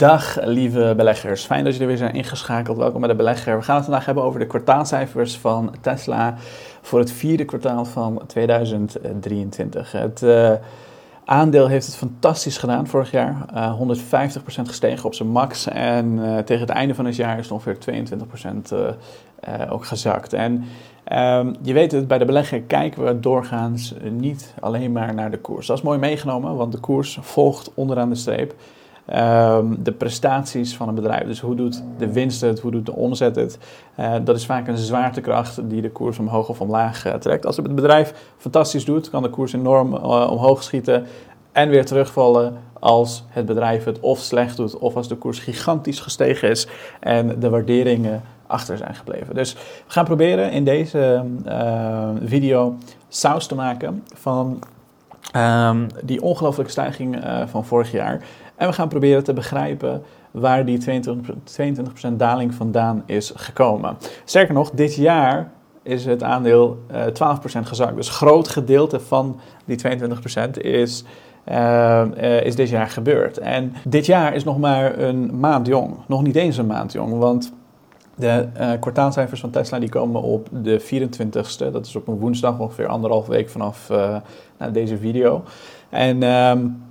Dag lieve beleggers, fijn dat jullie weer zijn ingeschakeld. Welkom bij de belegger. We gaan het vandaag hebben over de kwartaalcijfers van Tesla voor het vierde kwartaal van 2023. Het uh, aandeel heeft het fantastisch gedaan vorig jaar, uh, 150% gestegen op zijn max en uh, tegen het einde van het jaar is het ongeveer 22% ook gezakt. En Um, je weet het, bij de belegger kijken we doorgaans niet alleen maar naar de koers. Dat is mooi meegenomen, want de koers volgt onderaan de streep um, de prestaties van een bedrijf. Dus hoe doet de winst het, hoe doet de omzet het. Uh, dat is vaak een zwaartekracht die de koers omhoog of omlaag uh, trekt. Als het bedrijf fantastisch doet, kan de koers enorm uh, omhoog schieten en weer terugvallen als het bedrijf het of slecht doet of als de koers gigantisch gestegen is en de waarderingen achter zijn gebleven. Dus we gaan proberen in deze video saus te maken van um, die ongelooflijke stijging van vorig jaar. En we gaan proberen te begrijpen waar die 22%, daling vandaan is gekomen. Sterker nog, dit jaar is het aandeel uh, eh, 12% gezakt. Dus groot gedeelte van die 22% is, uh, is dit jaar gebeurd. En dit jaar is nog maar een maand jong. Nog niet eens een maand jong, want de uh, kwartaalcijfers van Tesla die komen op de 24ste. Dat is op een woensdag, ongeveer anderhalf week vanaf uh, deze video. En um,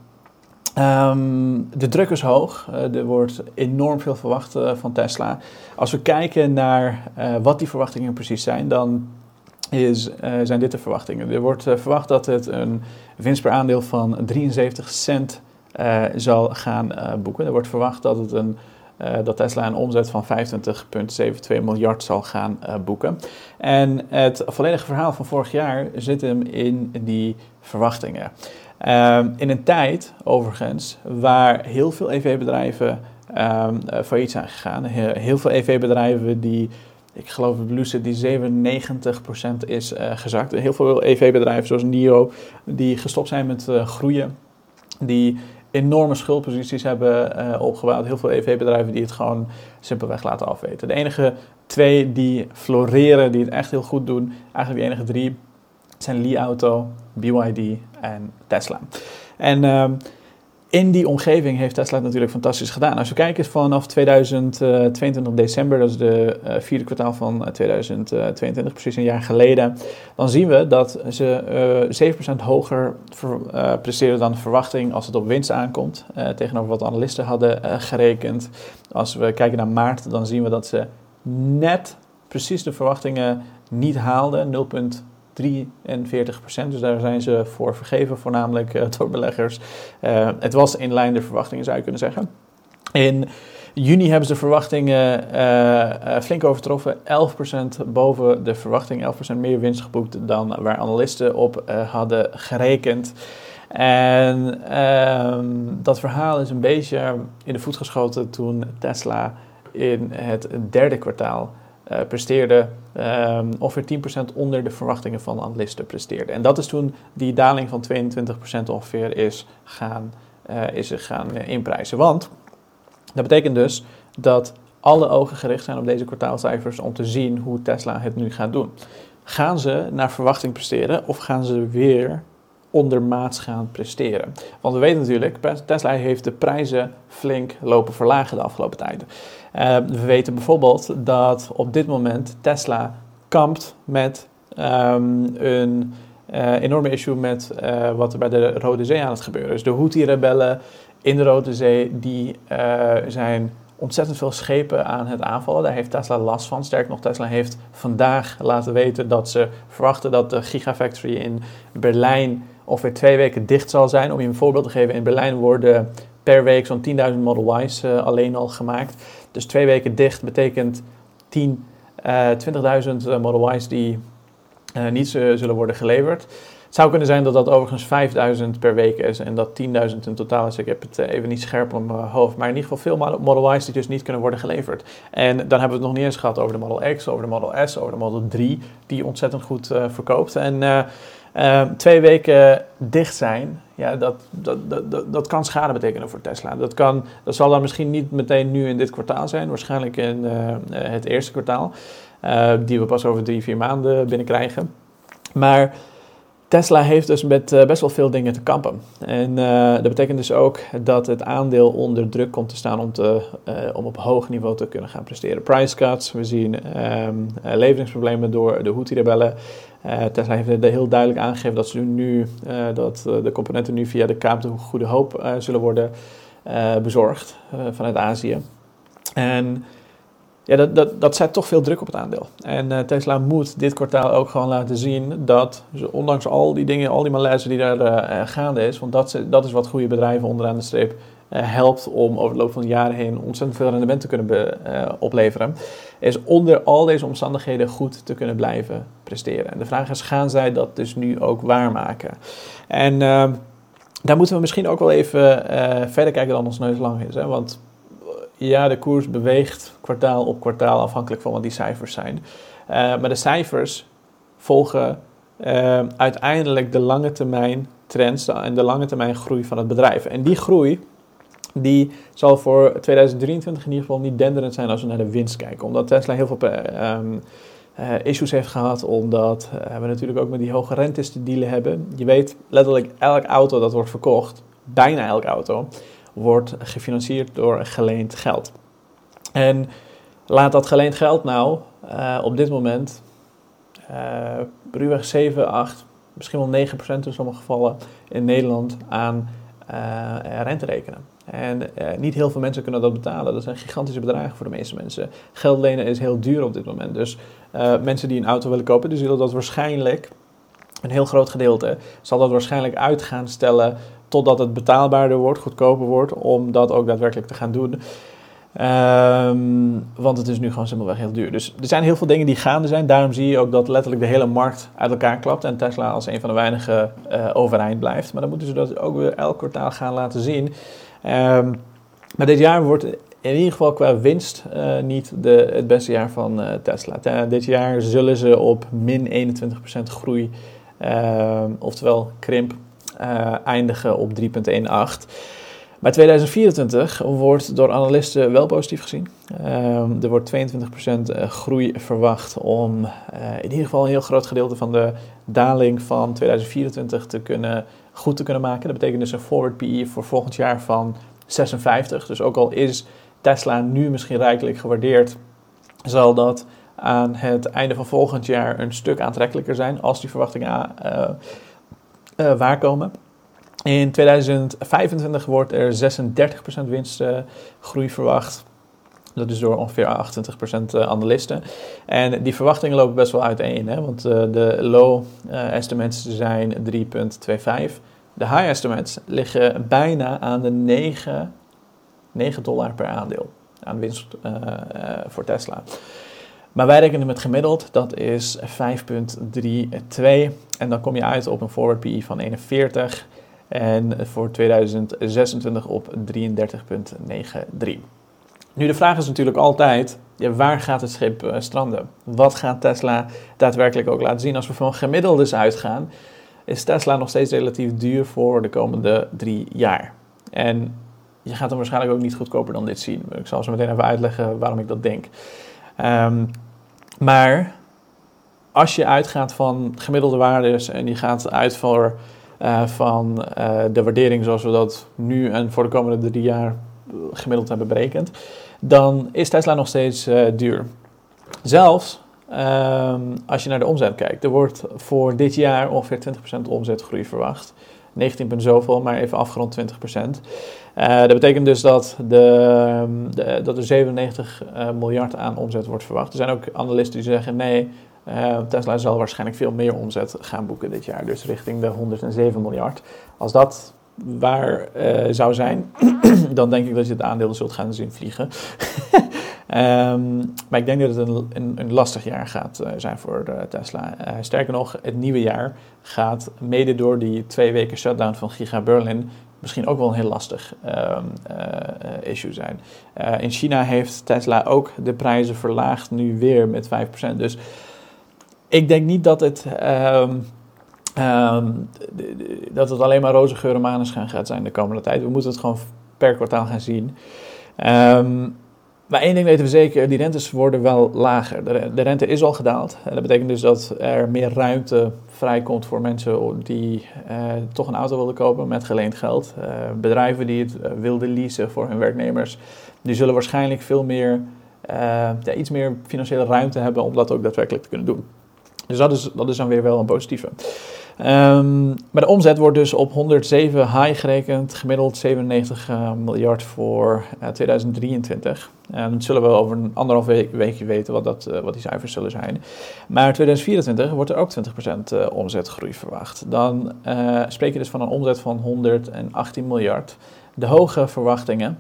Um, de druk is hoog. Uh, er wordt enorm veel verwacht van Tesla. Als we kijken naar wat die verwachtingen precies zijn, dan is, zijn dit de verwachtingen. Er wordt verwacht dat het een winst per aandeel van 73 cent zal gaan boeken. Er wordt verwacht dat, het een, dat Tesla een omzet van 25,72 miljard zal gaan boeken. En het volledige verhaal van vorig jaar zit hem in die verwachtingen. Um, in een tijd, overigens, waar heel veel EV-bedrijven ehm, uh, failliet zijn gegaan. Heel, veel EV-bedrijven die, ik geloof dat Lucid die 97% is gezakt. Heel veel EV-bedrijven zoals NIO, die gestopt zijn met groeien. Die enorme schuldposities hebben uh, opgebouwd. Heel veel EV-bedrijven die het gewoon simpelweg laten afweten. De enige twee die floreren, die het echt heel goed doen, eigenlijk de enige drie, zijn Li Auto, BYD en Tesla. En um, in die omgeving heeft Tesla natuurlijk fantastisch gedaan. Als we kijken vanaf 2022 december, dat is de uh, vierde kwartaal van 2022, uh, precies een jaar geleden, dan zien we dat ze uh, eh, 7% hoger presteren dan de verwachting als het op winst aankomt, tegenover wat analisten hadden gerekend. Als we kijken naar maart, dan zien we dat ze net precies de verwachtingen niet haalden, 43% Dus daar zijn ze voor vergeven, voornamelijk uh, door beleggers. Uh, het was in lijn de verwachtingen, zou je kunnen zeggen. In juni hebben ze de verwachtingen uh, flink overtroffen. 11% boven de verwachting, 11% meer winst geboekt dan waar analisten op hadden gerekend. En ehm, dat verhaal is een beetje in de voet geschoten toen Tesla in het derde kwartaal uh, presteerde um, ongeveer 10% onder de verwachtingen van analisten presteerde. En dat is toen die daling van 22% ongeveer is gaan, uh, is gaan uh, inprijzen. Want dat betekent dus dat alle ogen gericht zijn op deze kwartaalcijfers om te zien hoe Tesla het nu gaat doen. Gaan ze naar verwachting presteren of gaan ze weer ondermaats gaan presteren. Want we weten natuurlijk, Tesla heeft de prijzen flink lopen verlagen de afgelopen tijd. Uh, we weten bijvoorbeeld dat op dit moment Tesla kampt met um, een uh, enorme issue met uh, wat er bij de Rode Zee aan het gebeuren is. De Houthi-rebellen in de Rode Zee die zijn ontzettend veel schepen aan het aanvallen. Daar heeft Tesla last van. Sterker nog, Tesla heeft vandaag laten weten dat ze verwachten dat de Gigafactory in Berlijn ongeveer twee weken dicht zal zijn. Om je een voorbeeld te geven, in Berlijn worden per week zo'n 10.000 Model Y's uh, alleen al gemaakt. Dus twee weken dicht betekent 10, uh, 20.000 Model Y's die uh, niet zullen worden geleverd. Het zou kunnen zijn dat dat overigens 5000 per week is en dat 10.000 in totaal is. Ik heb het eh, even niet scherp op mijn hoofd. Maar in ieder geval veel Model Y's die dus niet kunnen worden geleverd. En dan hebben we het nog niet eens gehad over de Model X, over de Model S, over de Model 3, die ontzettend goed verkoopt. En uh, twee weken dicht zijn, ja, dat, dat, dat, dat kan schade betekenen voor Tesla. Dat, kan, dat zal dan misschien niet meteen nu in dit kwartaal zijn, waarschijnlijk in het eerste kwartaal, die we pas over drie, vier maanden binnenkrijgen. Maar Tesla heeft dus met uh, best wel veel dingen te kampen. En uh, dat betekent dus ook dat het aandeel onder druk komt te staan om, te, uh, om op hoog niveau te kunnen gaan presteren. Price cuts, we zien um, leveringsproblemen door de Houthi-rebellen. Tesla heeft heel duidelijk aangegeven dat, ze nu, dat de componenten nu via de Kaap de Goede Hoop zullen worden bezorgd vanuit Azië. En ja, dat, dat, dat zet toch veel druk op het aandeel. En uh, Tesla moet dit kwartaal ook gewoon laten zien dat ze, ondanks al die dingen, al die malaise die daar uh, gaande is, want dat, dat is wat goede bedrijven onderaan de streep helpt om over de loop van de jaren heen ontzettend veel rendement te kunnen opleveren, is onder al deze omstandigheden goed te kunnen blijven presteren. En de vraag is, gaan zij dat dus nu ook waarmaken? En daar moeten we misschien ook wel even verder kijken dan ons neus lang is. Hè? Want ja, de koers beweegt kwartaal op kwartaal afhankelijk van wat die cijfers zijn. Uh, maar de cijfers volgen uh, uiteindelijk de lange termijn trends en de lange termijn groei van het bedrijf. En die groei die zal voor 2023 in ieder geval niet denderend zijn als we naar de winst kijken. Omdat Tesla heel veel um, uh, issues heeft gehad, omdat we natuurlijk ook met die hoge rentes te dealen hebben. Je weet letterlijk elk auto dat wordt verkocht, bijna elk auto, wordt gefinancierd door geleend geld. En laat dat geleend geld nou uh, op dit moment uh, ruwweg 7, 8, misschien wel 9 procent in sommige gevallen in Nederland aan uh, rente rekenen. En niet heel veel mensen kunnen dat betalen. Dat zijn gigantische bedragen voor de meeste mensen. Geld lenen is heel duur op dit moment. Dus mensen die een auto willen kopen, die zullen dat waarschijnlijk, een heel groot gedeelte, zal dat waarschijnlijk uit gaan stellen totdat het betaalbaarder wordt, goedkoper wordt, om dat ook daadwerkelijk te gaan doen. Um, want het is nu gewoon simpelweg heel duur. Dus er zijn heel veel dingen die gaande zijn. Daarom zie je ook dat letterlijk de hele markt uit elkaar klapt. En Tesla als een van de weinigen uh, overeind blijft. Maar dan moeten ze dat ook weer elk kwartaal gaan laten zien. Um, maar dit jaar wordt in ieder geval qua winst uh, niet de, het beste jaar van uh, Tesla. dit jaar zullen ze op min 21% groei, ehm, oftewel krimp, eindigen op 3,18. Maar 2024 wordt door analisten wel positief gezien. Uh, er wordt 22% eh, groei verwacht om uh, in ieder geval een heel groot gedeelte van de daling van 2024 te kunnen, goed te kunnen maken. Dat betekent dus een forward PE voor volgend jaar van 56. Dus ook al is Tesla nu misschien rijkelijk gewaardeerd, zal dat aan het einde van volgend jaar een stuk aantrekkelijker zijn als die verwachtingen uh, waarkomen. In 2025 wordt er 36% winstgroei verwacht. Dat is door ongeveer 28% analisten. En die verwachtingen lopen best wel uiteen. Hè? Want de low estimates zijn 3,25. De high estimates liggen bijna aan de 9, 9 dollar per aandeel aan winst voor Tesla. Maar wij rekenen met gemiddeld, dat is 5,32. En dan kom je uit op een forward PE van 41. En voor 2026 op 33,93. Nu, de vraag is natuurlijk altijd: ja, waar gaat het schip uh, stranden? Wat gaat Tesla daadwerkelijk ook laten zien? Als we van gemiddeldes uitgaan, is Tesla nog steeds relatief duur voor de komende drie jaar. En je gaat hem waarschijnlijk ook niet goedkoper dan dit zien. Ik zal zo meteen even uitleggen waarom ik dat denk. Um, maar als je uitgaat van gemiddelde waardes en die gaat uit voor, uh, van uh, de waardering zoals we dat nu en voor de komende drie jaar gemiddeld hebben berekend, dan is Tesla nog steeds uh, duur. Zelfs um, als je naar de omzet kijkt. Er wordt voor dit jaar ongeveer 20% omzetgroei verwacht. 19 zoveel, maar even afgerond 20% uh, dat betekent dus dat, de, de, dat er 97 uh, miljard aan omzet wordt verwacht. Er zijn ook analisten die zeggen nee, uh, Tesla zal waarschijnlijk veel meer omzet gaan boeken dit jaar. Dus richting de 107 miljard. Als dat waar zou zijn, dan denk ik dat je het aandeel zult gaan zien vliegen. um, maar ik denk dat het een, een, een lastig jaar gaat zijn voor Tesla. sterker nog, het nieuwe jaar gaat mede door die twee weken shutdown van Giga Berlin misschien ook wel een heel lastig um, uh, issue zijn. In China heeft Tesla ook de prijzen verlaagd, nu weer met 5%. Dus ik denk niet dat het, um, um, dat het alleen maar roze geuren maneschijn gaat zijn de komende tijd. We moeten het gewoon per kwartaal gaan zien. Maar één ding weten we zeker, die rentes worden wel lager. De, rente is al gedaald. En dat betekent dus dat er meer ruimte vrijkomt voor mensen die uh, toch een auto willen kopen met geleend geld. Uh, bedrijven die het uh, wilden leasen voor hun werknemers, die zullen waarschijnlijk veel meer, ja, iets meer financiële ruimte hebben om dat ook daadwerkelijk te kunnen doen. Dus dat is, dat is dan weer wel een positieve. Um, maar de omzet wordt dus op 107 high gerekend, gemiddeld 97 uh, miljard voor uh, 2023. En dat zullen we over een anderhalf week, weekje weten wat, dat, uh, wat die cijfers zullen zijn. Maar 2024 wordt er ook 20% omzetgroei verwacht. Dan spreek je dus van een omzet van 118 miljard. De hoge verwachtingen,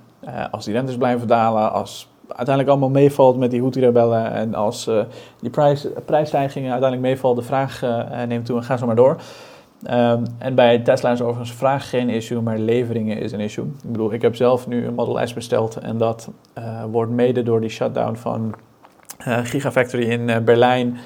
als die rentes blijven dalen, als uiteindelijk allemaal meevalt met die Houthi-rebellen en als uh, die prijs, prijsstijgingen uiteindelijk meevalt, de vraag uh, neemt toe en ga zo maar door. Um, en bij Tesla is overigens vraag geen issue, maar leveringen is een issue. Ik bedoel, ik heb zelf nu een Model S besteld en dat wordt mede door die shutdown van Gigafactory in Berlijn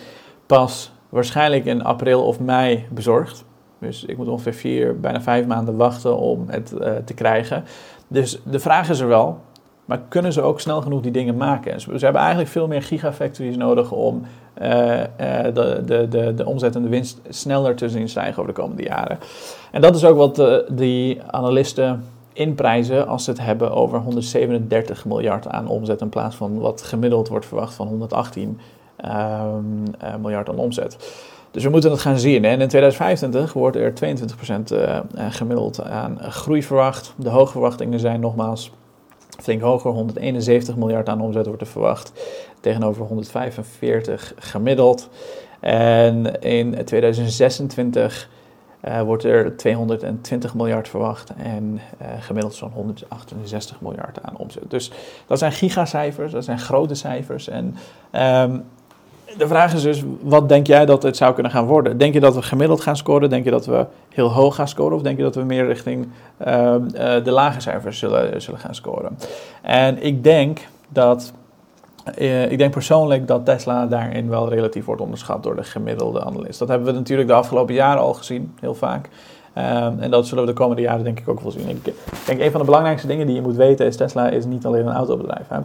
pas waarschijnlijk in april of mei bezorgd. Dus ik moet ongeveer vier, bijna vijf maanden wachten om het te krijgen. Dus de vraag is er wel, maar kunnen ze ook snel genoeg die dingen maken? Ze, hebben eigenlijk veel meer gigafactories nodig om uh, uh, de, de, de, de omzet en de winst sneller te zien stijgen over de komende jaren. En dat is ook wat de, die analisten inprijzen als ze het hebben over 137 miljard aan omzet in plaats van wat gemiddeld wordt verwacht van 118 um, uh, miljard aan omzet. Dus we moeten het gaan zien. En in 2025 wordt er 22% gemiddeld aan groei verwacht. De hoge verwachtingen zijn nogmaals flink hoger, 171 miljard aan omzet wordt er verwacht, tegenover 145 gemiddeld. En in 2026 uh, eh, wordt er 220 miljard verwacht en uh, gemiddeld zo'n 168 miljard aan omzet. Dus dat zijn gigacijfers, dat zijn grote cijfers. En um, de vraag is dus, wat denk jij dat het zou kunnen gaan worden? Denk je dat we gemiddeld gaan scoren? Denk je dat we heel hoog gaan scoren? Of denk je dat we meer richting uh, uh, de lage cijfers zullen, zullen gaan scoren? En ik denk dat, uh, ik denk persoonlijk dat Tesla daarin wel relatief wordt onderschat door de gemiddelde analist. Dat hebben we natuurlijk de afgelopen jaren al gezien, heel vaak. Um, en dat zullen we de komende jaren denk ik ook wel zien. Ik denk een van de belangrijkste dingen die je moet weten is Tesla is niet alleen een autobedrijf. Hè?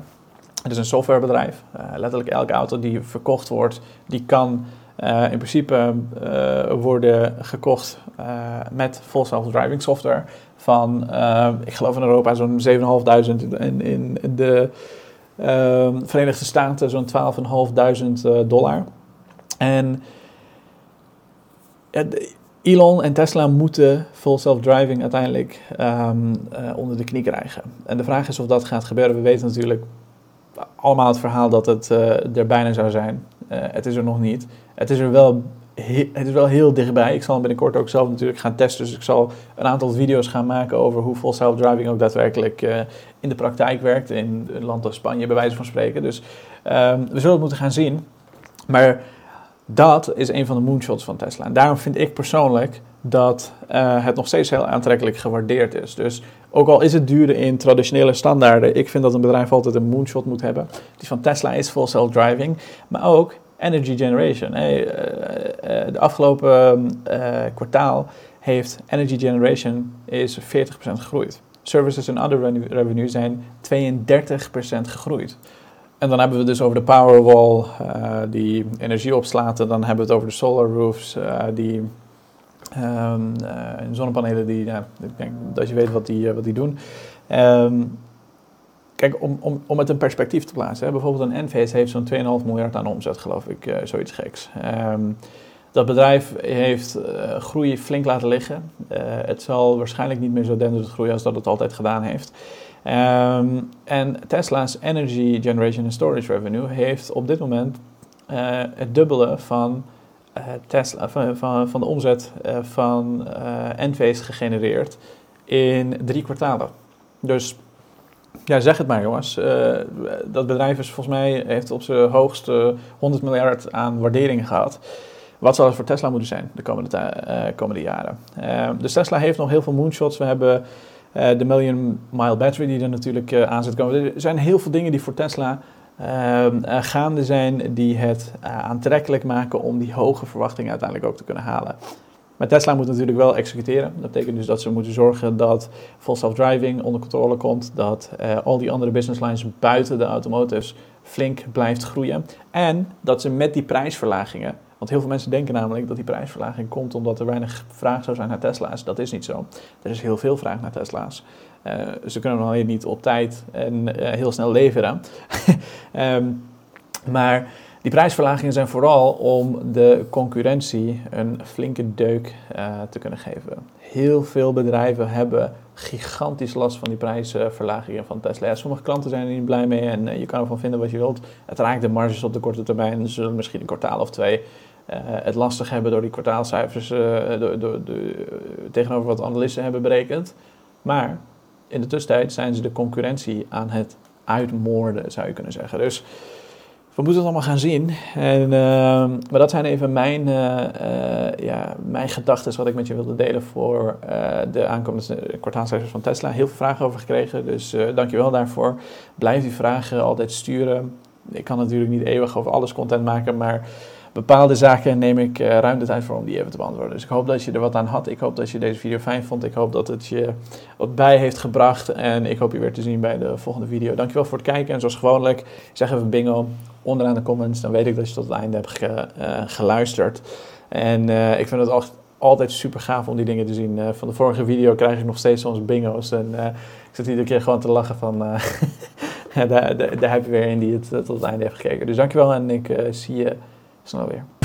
Het is een softwarebedrijf. Uh, letterlijk elke auto die verkocht wordt, die kan uh, in principe uh, worden gekocht met full self-driving software. Van, ik geloof in Europa zo'n 7.500 in, in de ehm, Verenigde Staten zo'n 12.500 dollar. En Elon en Tesla moeten full self-driving uiteindelijk um, onder de knie krijgen. En de vraag is of dat gaat gebeuren. We weten natuurlijk allemaal het verhaal dat het uh, er bijna zou zijn. Uh, het is er nog niet. Het is er wel, het is wel heel dichtbij. Ik zal binnenkort ook zelf natuurlijk gaan testen. Dus ik zal een aantal video's gaan maken over hoe full self-driving ook daadwerkelijk uh, in de praktijk werkt. In een land als Spanje, bij wijze van spreken. Dus um, we zullen het moeten gaan zien. Maar dat is een van de moonshots van Tesla. En daarom vind ik persoonlijk dat uh, het nog steeds heel aantrekkelijk gewaardeerd is. Dus ook al is het duurder in traditionele standaarden, ik vind dat een bedrijf altijd een moonshot moet hebben. Die van Tesla is full self-driving, maar ook energy generation. Hey, uh, uh, de afgelopen kwartaal heeft energy generation is 40% gegroeid. Services en other revenue zijn 32% gegroeid. En dan hebben we het dus over de Powerwall die energie opslaat. Dan hebben we het over de solar roofs die um, zonnepanelen die, ja, ik denk dat je weet wat die, wat die doen. Um, kijk, om, om, om het een perspectief te plaatsen. Hè, bijvoorbeeld een Enphase heeft zo'n 2,5 miljard aan omzet, geloof ik, zoiets geks. Um, dat bedrijf heeft groei flink laten liggen. het zal waarschijnlijk niet meer zo denderend groeien als dat het altijd gedaan heeft. En Tesla's Energy Generation and Storage Revenue heeft op dit moment het dubbele van, Tesla, van, van, de omzet uh, van Enphase gegenereerd in drie kwartalen. Dus ja, zeg het maar jongens. dat bedrijf is volgens mij heeft op zijn hoogste 100 miljard aan waardering gehad. Wat zal het voor Tesla moeten zijn de komende, komende jaren? Ehm, dus Tesla heeft nog heel veel moonshots. We hebben uh, de Million Mile Battery die er natuurlijk uh, aan zit komen. Er zijn heel veel dingen die voor Tesla uh, gaande zijn die het aantrekkelijk maken om die hoge verwachtingen uiteindelijk ook te kunnen halen. Maar Tesla moet natuurlijk wel executeren. Dat betekent dus dat ze moeten zorgen dat full self-driving onder controle komt. Dat uh, al die andere business lines buiten de automotives flink blijft groeien. En dat ze met die prijsverlagingen. Want heel veel mensen denken namelijk dat die prijsverlaging komt omdat er weinig vraag zou zijn naar Tesla's. Dat is niet zo. Er is heel veel vraag naar Tesla's. Uh, ze kunnen alleen niet op tijd en uh, heel snel leveren. um, maar die prijsverlagingen zijn vooral om de concurrentie een flinke deuk uh, te kunnen geven. Heel veel bedrijven hebben gigantisch last van die prijsverlagingen van Tesla. Sommige klanten zijn er niet blij mee en je kan ervan vinden wat je wilt. Het raakt de marges op de korte termijn. Zullen misschien een kwartaal of twee het lastig hebben door die kwartaalcijfers door, door, tegenover wat analisten hebben berekend. Maar in de tussentijd zijn ze de concurrentie aan het uitmoorden, zou je kunnen zeggen. Dus we moeten het allemaal gaan zien. En, uh, maar dat zijn even mijn, ja, mijn gedachten wat ik met je wilde delen voor de aankomende kwartaalcijfers van Tesla. Heel veel vragen over gekregen, dus dankjewel daarvoor. Blijf die vragen altijd sturen. Ik kan natuurlijk niet eeuwig over alles content maken, maar bepaalde zaken neem ik uh, ruim de tijd voor om die even te beantwoorden. Dus ik hoop dat je er wat aan had. Ik hoop dat je deze video fijn vond. Ik hoop dat het je wat bij heeft gebracht. En ik hoop je weer te zien bij de volgende video. Dankjewel voor het kijken. En zoals gewoonlijk, zeg even bingo onderaan de comments. Dan weet ik dat je tot het einde hebt ge, uh, geluisterd. En uh, ik vind het altijd, altijd super gaaf om die dingen te zien. van de vorige video krijg ik nog steeds soms bingo's. En ik zit iedere keer gewoon te lachen van... daar, daar, daar heb je weer een die het tot het einde heeft gekeken. Dus dankjewel en ik zie je snel weer.